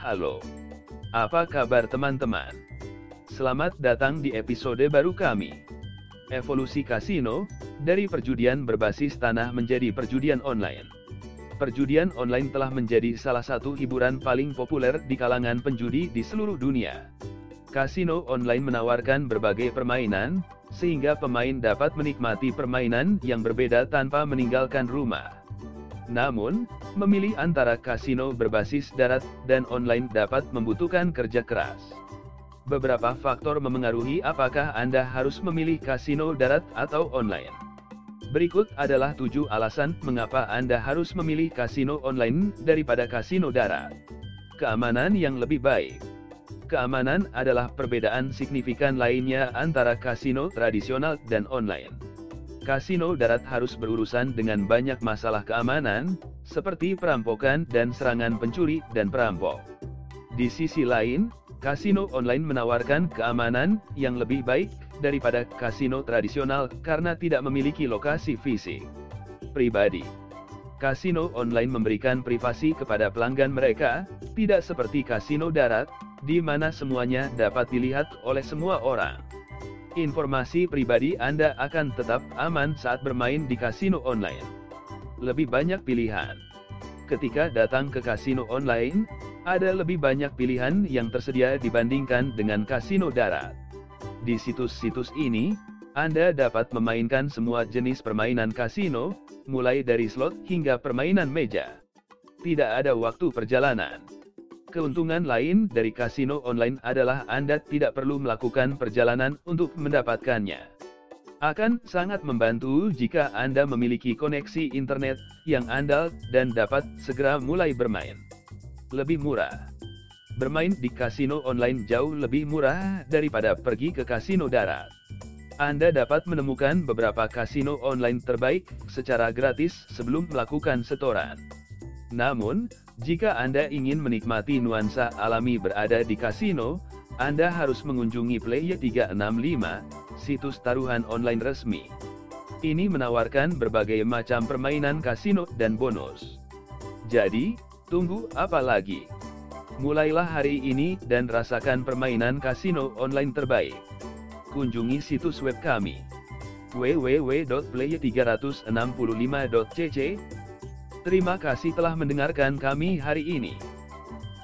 Halo. Apa kabar teman-teman? Selamat datang di episode baru kami. Evolusi kasino, dari perjudian berbasis tanah menjadi perjudian online. Perjudian online telah menjadi salah satu hiburan paling populer di kalangan penjudi di seluruh dunia. Kasino online menawarkan berbagai permainan, sehingga pemain dapat menikmati permainan yang berbeda tanpa meninggalkan rumah. Namun, memilih antara kasino berbasis darat dan online dapat membutuhkan kerja keras. Beberapa faktor memengaruhi apakah Anda harus memilih kasino darat atau online. Berikut adalah tujuh alasan mengapa Anda harus memilih kasino online daripada kasino darat. Keamanan yang lebih baik. Keamanan adalah perbedaan signifikan lainnya antara kasino tradisional dan online. Kasino darat harus berurusan dengan banyak masalah keamanan, seperti perampokan dan serangan pencuri dan perampok. Di sisi lain, kasino online menawarkan keamanan yang lebih baik daripada kasino tradisional karena tidak memiliki lokasi fisik. Pribadi Kasino online memberikan privasi kepada pelanggan mereka, tidak seperti kasino darat, di mana semuanya dapat dilihat oleh semua orang. Informasi pribadi Anda akan tetap aman saat bermain di kasino online. Lebih banyak pilihan. Ketika datang ke kasino online, ada lebih banyak pilihan yang tersedia dibandingkan dengan kasino darat. Di situs-situs ini, Anda dapat memainkan semua jenis permainan kasino, mulai dari slot hingga permainan meja. Tidak ada waktu perjalanan. Keuntungan lain dari kasino online adalah Anda tidak perlu melakukan perjalanan untuk mendapatkannya. Akan sangat membantu jika Anda memiliki koneksi internet yang andal dan dapat segera mulai bermain. Lebih murah. Bermain di kasino online jauh lebih murah daripada pergi ke kasino darat. Anda dapat menemukan beberapa kasino online terbaik secara gratis sebelum melakukan setoran. Namun, jika Anda ingin menikmati nuansa alami berada di kasino, Anda harus mengunjungi Play 365, situs taruhan online resmi. Ini menawarkan berbagai macam permainan kasino dan bonus. Jadi, tunggu apa lagi? Mulailah hari ini dan rasakan permainan kasino online terbaik. Kunjungi situs web kami www.play365.cc Terima kasih telah mendengarkan kami hari ini.